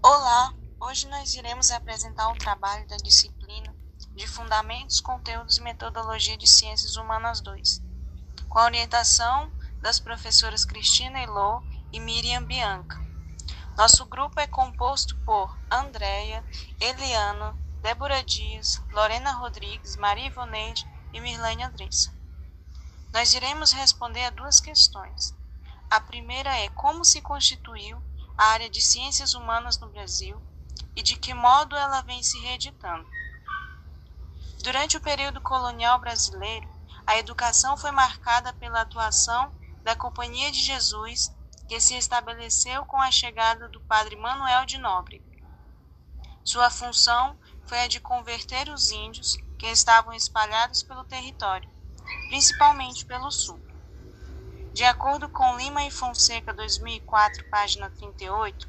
Olá, hoje nós iremos apresentar o trabalho da disciplina de Fundamentos, Conteúdos e Metodologia de Ciências Humanas 2, com a orientação das professoras Cristina Elô e Miriam Bianca. Nosso grupo é composto por Andréia, Eliana, Débora Dias, Lorena Rodrigues, Maria Ivoneide e Mirlane Andressa. Nós iremos responder a duas questões. A primeira é como se constituiu a área de ciências humanas no Brasil e de que modo ela vem se reeditando. Durante o período colonial brasileiro, a educação foi marcada pela atuação da Companhia de Jesus, que se estabeleceu com a chegada do padre Manuel de Nóbrega. Sua função foi a de converter os índios que estavam espalhados pelo território, principalmente pelo sul. De acordo com Lima e Fonseca 2004, página 38,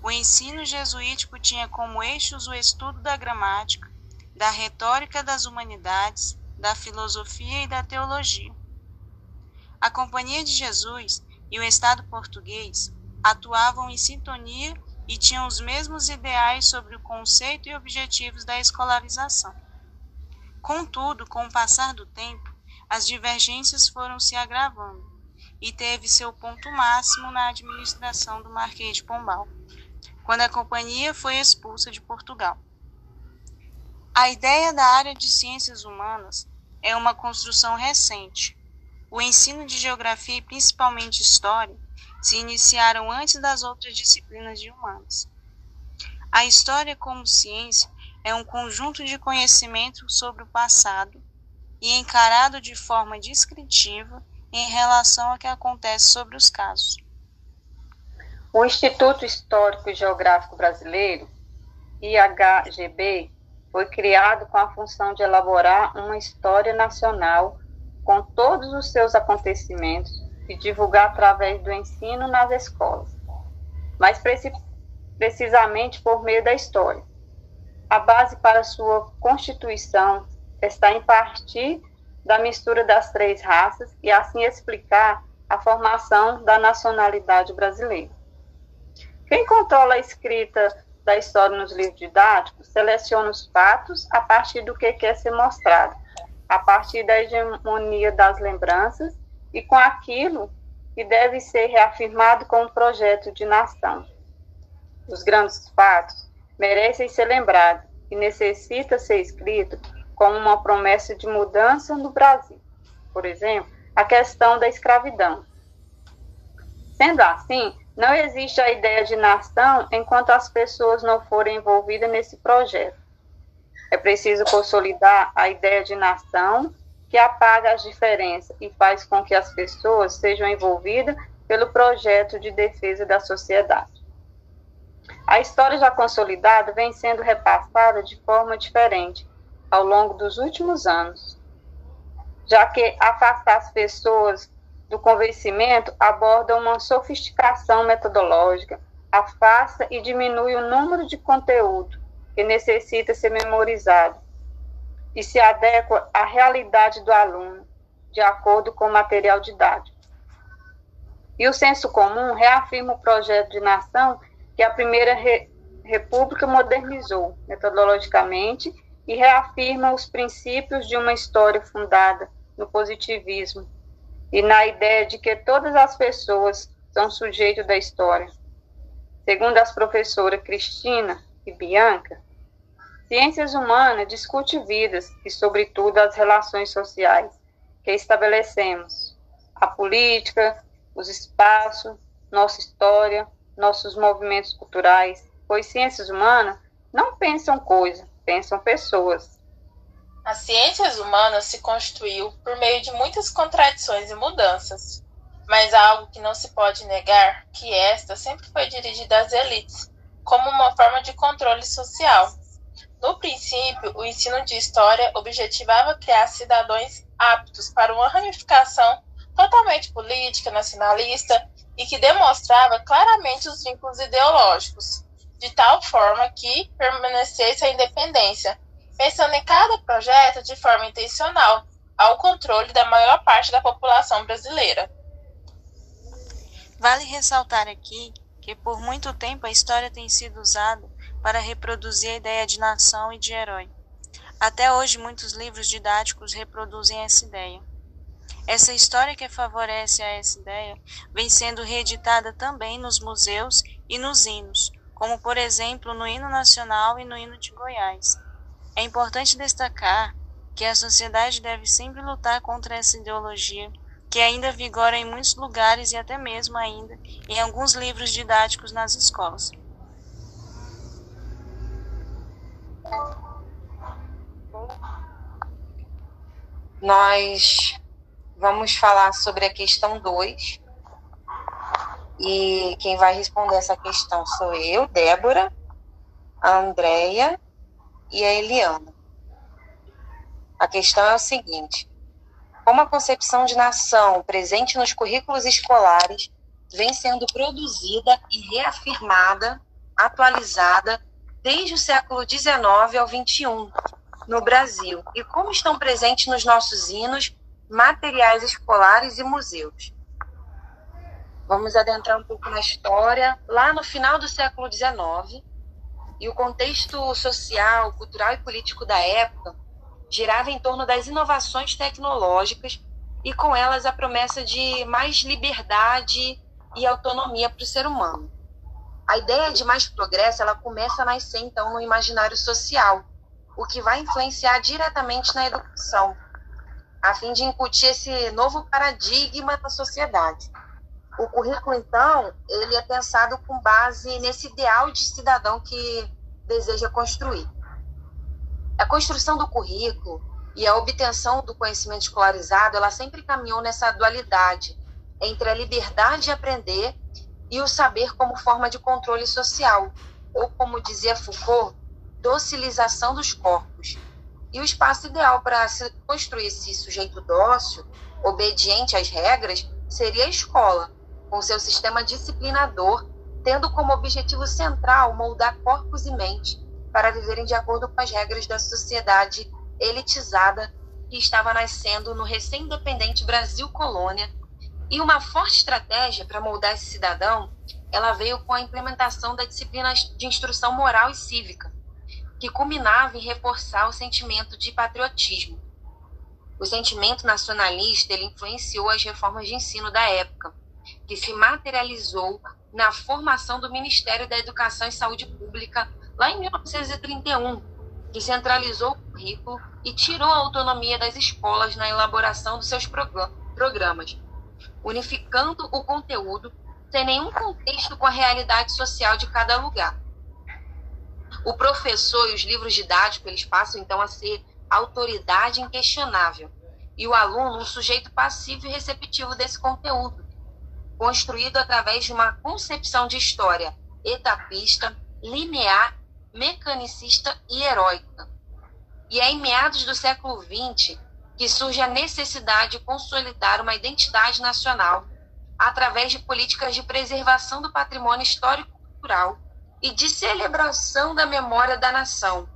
o ensino jesuítico tinha como eixos o estudo da gramática, da retórica das humanidades, da filosofia e da teologia. A Companhia de Jesus e o Estado português atuavam em sintonia e tinham os mesmos ideais sobre o conceito e objetivos da escolarização. Contudo, com o passar do tempo, as divergências foram se agravando e teve seu ponto máximo na administração do Marquês de Pombal, quando a companhia foi expulsa de Portugal. A ideia da área de ciências humanas é uma construção recente. O ensino de geografia e principalmente história se iniciaram antes das outras disciplinas de humanas. A história como ciência é um conjunto de conhecimento sobre o passado e encarado de forma descritiva em relação ao que acontece sobre os casos. O Instituto Histórico e Geográfico Brasileiro, IHGB, foi criado com a função de elaborar uma história nacional com todos os seus acontecimentos e divulgar através do ensino nas escolas, mas precisamente por meio da história. A base para sua constituição está em partir da mistura das três raças e assim explicar a formação da nacionalidade brasileira. Quem controla a escrita da história nos livros didáticos seleciona os fatos a partir do que quer ser mostrado, a partir da hegemonia das lembranças e com aquilo que deve ser reafirmado como projeto de nação. Os grandes fatos merecem ser lembrados e necessita ser escrito como uma promessa de mudança no Brasil. Por exemplo, a questão da escravidão. Sendo assim, não existe a ideia de nação enquanto as pessoas não forem envolvidas nesse projeto. É preciso consolidar a ideia de nação que apaga as diferenças e faz com que as pessoas sejam envolvidas pelo projeto de defesa da sociedade. A história já consolidada vem sendo repassada de forma diferente, ao longo dos últimos anos, já que afastar as pessoas do convencimento aborda uma sofisticação metodológica, afasta e diminui o número de conteúdo que necessita ser memorizado e se adequa à realidade do aluno, de acordo com o material didático. E o senso comum reafirma o projeto de nação que a primeira re república modernizou metodologicamente e reafirma os princípios de uma história fundada no positivismo e na ideia de que todas as pessoas são sujeitos da história. Segundo as professoras Cristina e Bianca, ciências humanas discute vidas e, sobretudo, as relações sociais que estabelecemos, a política, os espaços, nossa história, nossos movimentos culturais, pois ciências humanas não pensam coisa, pensam pessoas. As ciências humanas se constituiu por meio de muitas contradições e mudanças, mas há algo que não se pode negar, que esta sempre foi dirigida às elites, como uma forma de controle social. No princípio, o ensino de história objetivava criar cidadãos aptos para uma ramificação totalmente política, nacionalista e que demonstrava claramente os vínculos ideológicos, de tal forma que permanecesse a independência, pensando em cada projeto de forma intencional, ao controle da maior parte da população brasileira. Vale ressaltar aqui que por muito tempo a história tem sido usada para reproduzir a ideia de nação e de herói. Até hoje, muitos livros didáticos reproduzem essa ideia. Essa história que favorece a essa ideia vem sendo reeditada também nos museus e nos hinos, como por exemplo no hino nacional e no hino de Goiás. É importante destacar que a sociedade deve sempre lutar contra essa ideologia que ainda vigora em muitos lugares e até mesmo ainda em alguns livros didáticos nas escolas. Nós vamos falar sobre a questão 2. E quem vai responder essa questão sou eu, Débora, a Andréia e a Eliana. A questão é o seguinte: como a concepção de nação presente nos currículos escolares vem sendo produzida e reafirmada, atualizada desde o século XIX ao XXI no Brasil e como estão presentes nos nossos hinos, materiais escolares e museus. Vamos adentrar um pouco na história, lá no final do século XIX, e o contexto social, cultural e político da época girava em torno das inovações tecnológicas e com elas a promessa de mais liberdade e autonomia para o ser humano. A ideia de mais progresso ela começa a nascer então no imaginário social, o que vai influenciar diretamente na educação, a fim de incutir esse novo paradigma na sociedade. O currículo então ele é pensado com base nesse ideal de cidadão que deseja construir. A construção do currículo e a obtenção do conhecimento escolarizado, ela sempre caminhou nessa dualidade entre a liberdade de aprender e o saber como forma de controle social, ou como dizia Foucault, docilização dos corpos. E o espaço ideal para se construir esse sujeito dócil, obediente às regras, seria a escola, com seu sistema disciplinador, tendo como objetivo central moldar corpos e mente para viverem de acordo com as regras da sociedade elitizada que estava nascendo no recém-independente Brasil colônia. E uma forte estratégia para moldar esse cidadão, ela veio com a implementação da disciplina de instrução moral e cívica, que culminava em reforçar o sentimento de patriotismo. O sentimento nacionalista ele influenciou as reformas de ensino da época, que se materializou na formação do Ministério da Educação e Saúde Pública lá em 1931, que centralizou o currículo e tirou a autonomia das escolas na elaboração dos seus programas, unificando o conteúdo sem nenhum contexto com a realidade social de cada lugar. O professor e os livros didáticos eles passam então a ser autoridade inquestionável e o aluno um sujeito passivo e receptivo desse conteúdo, construído através de uma concepção de história etapista, linear mecanicista e heróica. E é em meados do século XX que surge a necessidade de consolidar uma identidade nacional através de políticas de preservação do patrimônio histórico-cultural e de celebração da memória da nação.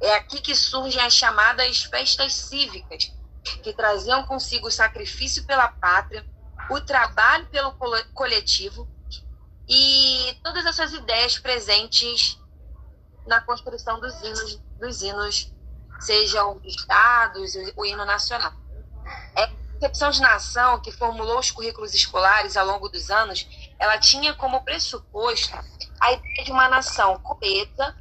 É aqui que surgem as chamadas festas cívicas, que traziam consigo o sacrifício pela pátria, o trabalho pelo coletivo e todas essas ideias presentes na construção dos hinos, dos hinos sejam estados, o hino nacional. É, a concepção de nação que formulou os currículos escolares ao longo dos anos, ela tinha como pressuposto a ideia de uma nação coesa,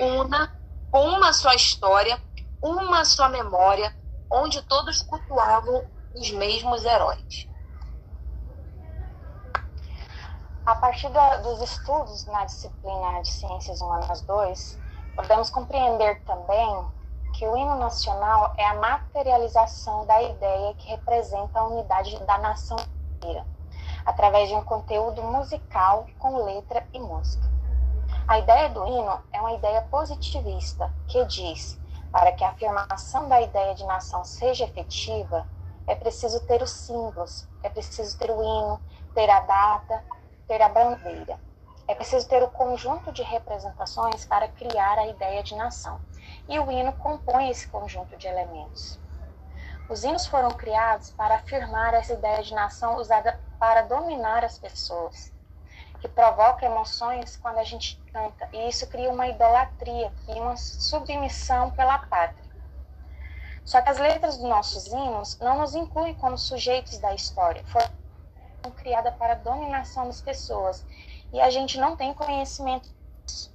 una, com uma só história, uma só memória, onde todos cultuavam os mesmos heróis. A partir da, dos estudos na disciplina de Ciências Humanas 2, podemos compreender também que o hino nacional é a materialização da ideia que representa a unidade da nação inteira, através de um conteúdo musical com letra e música. A ideia do hino é uma ideia positivista que diz: para que a afirmação da ideia de nação seja efetiva, é preciso ter os símbolos, é preciso ter o hino, ter a data, ter a bandeira. É preciso ter o conjunto de representações para criar a ideia de nação. E o hino compõe esse conjunto de elementos. Os hinos foram criados para afirmar essa ideia de nação usada para dominar as pessoas, que provoca emoções quando a gente canta, e isso cria uma idolatria e uma submissão pela pátria. Só que as letras dos nossos hinos não nos incluem como sujeitos da história, foram criadas para dominação das pessoas, e a gente não tem conhecimento disso.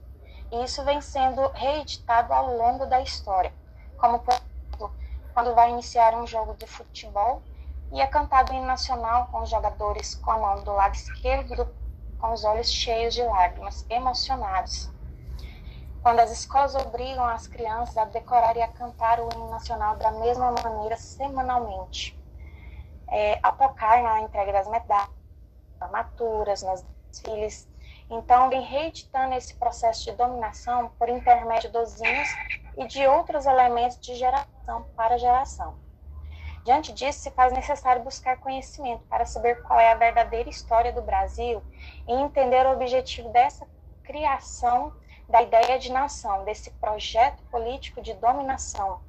E isso vem sendo reeditado ao longo da história, como por exemplo, quando vai iniciar um jogo de futebol e é cantado em nacional com os jogadores com a mão do lado esquerdo do com os olhos cheios de lágrimas, emocionados. Quando as escolas obrigam as crianças a decorar e a cantar o hino nacional da mesma maneira semanalmente, é, a tocar na entrega das medalhas, formaturas, nas desfiles. Então, vem reeditando esse processo de dominação por intermédio dos hinos e de outros elementos de geração para geração. Diante disso, se faz necessário buscar conhecimento para saber qual é a verdadeira história do Brasil e entender o objetivo dessa criação da ideia de nação, desse projeto político de dominação,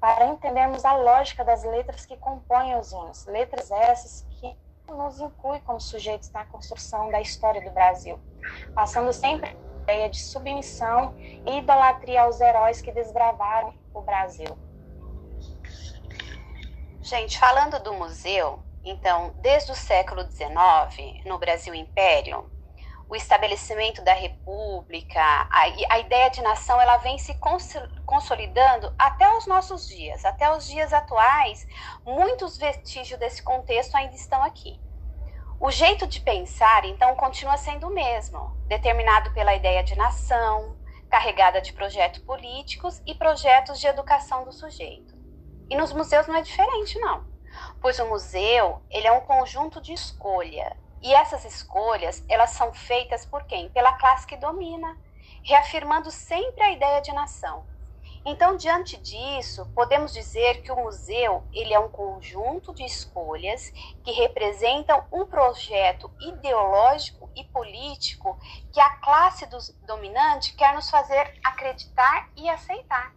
para entendermos a lógica das letras que compõem os hinos, letras essas que nos incluem como sujeitos na construção da história do Brasil, passando sempre a ideia de submissão e idolatria aos heróis que desbravaram o Brasil. Gente, falando do museu, então, desde o século XIX, no Brasil Império, o estabelecimento da república, a, a, ideia de nação, ela vem se consolidando até os nossos dias, até os dias atuais, muitos vestígios desse contexto ainda estão aqui. O jeito de pensar, então, continua sendo o mesmo, determinado pela ideia de nação, carregada de projetos políticos e projetos de educação do sujeito. E nos museus não é diferente, não. Pois o museu, ele é um conjunto de escolha. E essas escolhas, elas são feitas por quem? Pela classe que domina, reafirmando sempre a ideia de nação. Então, diante disso, podemos dizer que o museu, ele é um conjunto de escolhas que representam um projeto ideológico e político que a classe dominante quer nos fazer acreditar e aceitar.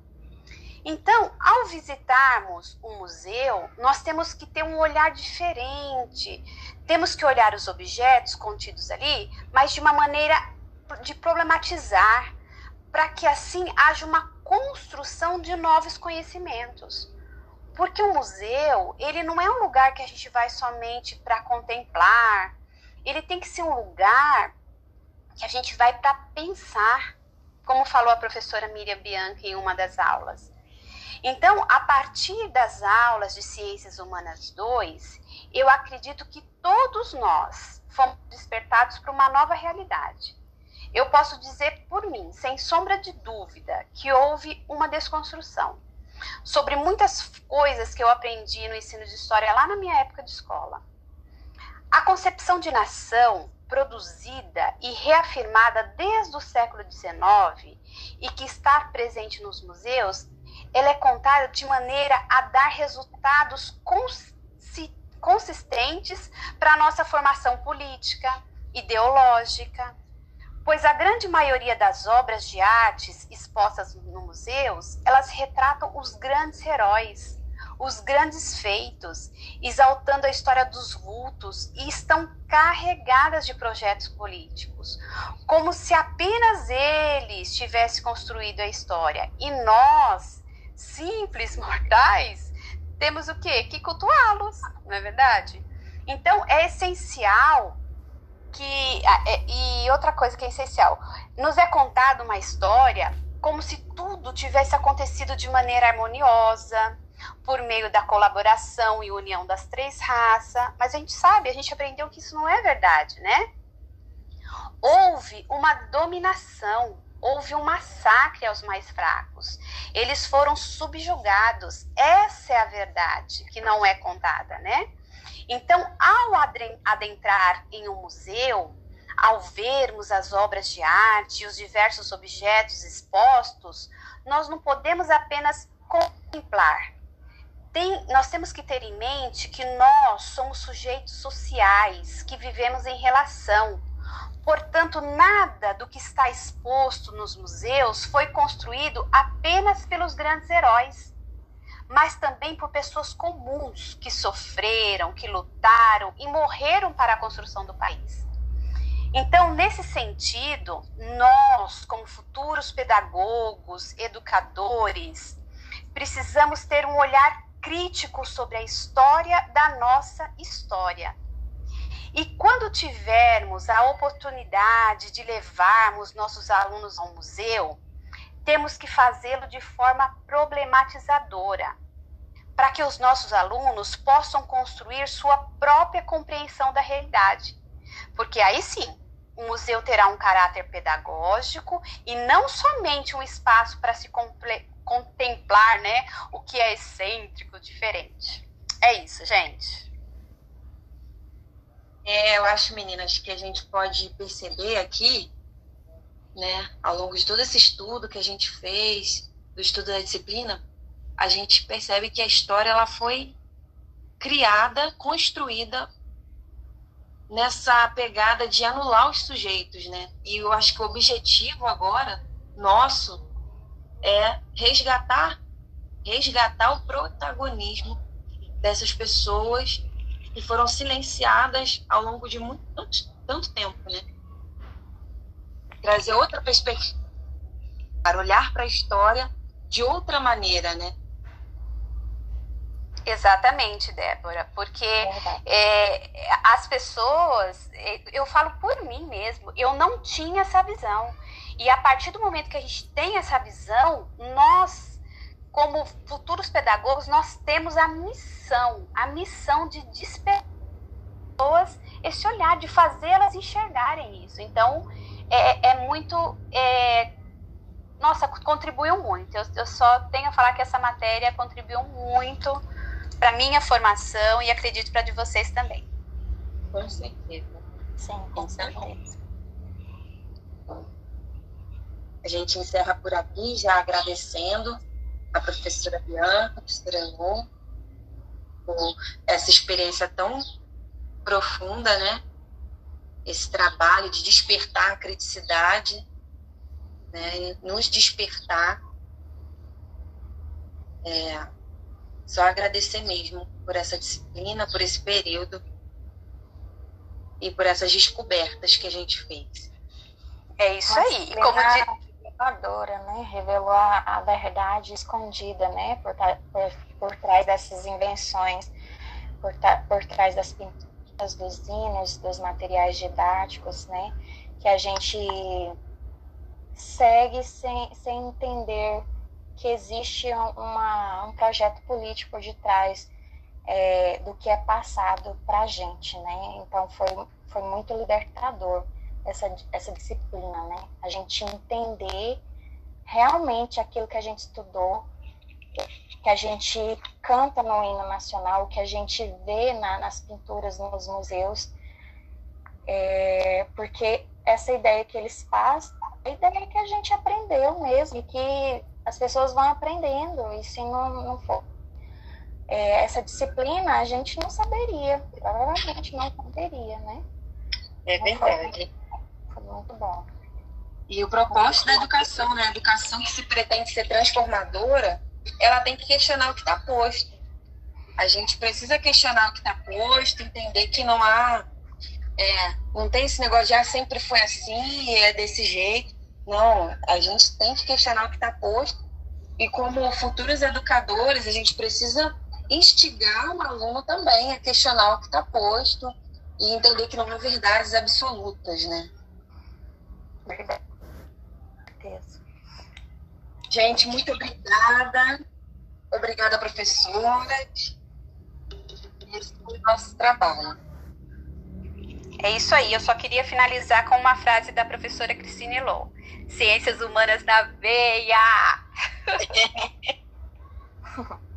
Então, ao visitarmos um museu, nós temos que ter um olhar diferente. Temos que olhar os objetos contidos ali, mas de uma maneira de problematizar, para que assim haja uma construção de novos conhecimentos. Porque o museu, ele não é um lugar que a gente vai somente para contemplar. Ele tem que ser um lugar que a gente vai para pensar, como falou a professora Miriam Bianchi em uma das aulas. Então, a partir das aulas de Ciências Humanas 2, eu acredito que todos nós fomos despertados para uma nova realidade. Eu posso dizer por mim, sem sombra de dúvida, que houve uma desconstrução sobre muitas coisas que eu aprendi no ensino de história lá na minha época de escola. A concepção de nação produzida e reafirmada desde o século XIX e que está presente nos museus ela é contada de maneira a dar resultados consistentes para a nossa formação política, ideológica, pois a grande maioria das obras de artes expostas nos museus, elas retratam os grandes heróis, os grandes feitos, exaltando a história dos vultos e estão carregadas de projetos políticos, como se apenas eles tivessem construído a história e nós simples, mortais, temos o quê? Que cultuá-los, não é verdade? Então, é essencial que. É, e outra coisa que é essencial, nos é contada uma história como se tudo tivesse acontecido de maneira harmoniosa, por meio da colaboração e união das três raças, mas a gente sabe, a gente aprendeu que isso não é verdade, né? Houve uma dominação houve um massacre aos mais fracos. Eles foram subjugados. Essa é a verdade que não é contada, né? Então, ao adentrar em um museu, ao vermos as obras de arte e os diversos objetos expostos, nós não podemos apenas contemplar. Tem, nós temos que ter em mente que nós somos sujeitos sociais, que vivemos em relação. Portanto, nada do que está exposto nos museus foi construído apenas pelos grandes heróis, mas também por pessoas comuns que sofreram, que lutaram e morreram para a construção do país. Então, nesse sentido, nós, como futuros pedagogos, educadores, precisamos ter um olhar crítico sobre a história da nossa história. E quando tivermos a oportunidade de levarmos nossos alunos ao museu, temos que fazê-lo de forma problematizadora, para que os nossos alunos possam construir sua própria compreensão da realidade. Porque aí sim, o museu terá um caráter pedagógico e não somente um espaço para se contemplar né, o que é excêntrico, diferente. É isso, gente. É, eu acho, meninas, que a gente pode perceber aqui, né, ao longo de todo esse estudo que a gente fez, do estudo da disciplina, a gente percebe que a história ela foi criada, construída nessa pegada de anular os sujeitos, né? E eu acho que o objetivo agora nosso é resgatar resgatar o protagonismo dessas pessoas que foram silenciadas ao longo de muito tanto, tanto tempo, né? Trazer outra perspectiva, para olhar para a história de outra maneira, né? Exatamente, Débora, porque é, as pessoas, é, eu falo por mim mesmo, eu não tinha essa visão. E a partir do momento que a gente tem essa visão, nós, como futuros pedagogos, nós temos a missão, a missão de despertar esse olhar, de fazê-las enxergarem isso. Então, é, é muito. É, nossa, contribuiu muito. Eu, eu só tenho a falar que essa matéria contribuiu muito para minha formação e acredito para de vocês também. Com certeza. Sim, com certeza. A gente encerra por aqui, já agradecendo a professora Bianca, a professora Lu, por essa experiência tão profunda, né? Esse trabalho de despertar a criticidade, né? nos despertar. É, só agradecer mesmo por essa disciplina, por esse período e por essas descobertas que a gente fez. É isso Nossa, aí. Como de... né? Revelou a, a, verdade escondida, né? Por, por, por trás dessas invenções, por, por trás das pinturas, dos hinos, dos materiais didáticos, né? Que a gente segue sem, sem entender que existe uma, um projeto político por detrás é, do que é passado para a gente, né? Então foi, foi muito libertador essa, essa disciplina, né? A gente entender realmente aquilo que a gente estudou, que a gente canta no hino nacional, que a gente vê na, nas pinturas nos museus, é, porque essa ideia que eles fazem, a ideia que a gente aprendeu mesmo, e que as pessoas vão aprendendo, e se não, não for é, essa disciplina, a gente não saberia, provavelmente não saberia, né? É verdade. Muito bom. E o propósito da educação, né? A educação que se pretende ser transformadora, ela tem que questionar o que está posto. A gente precisa questionar o que está posto, entender que não há. É, não tem esse negócio de ah, sempre foi assim, é desse jeito. Não, a gente tem que questionar o que está posto e como futuros educadores, a gente precisa instigar o aluno também a questionar o que está posto e entender que não há verdades absolutas, né? Verdade. Gente, muito obrigada. Obrigada, professora. Esse foi o nosso trabalho. É isso aí, eu só queria finalizar com uma frase da professora Cristine Low. Ciências humanas na veia!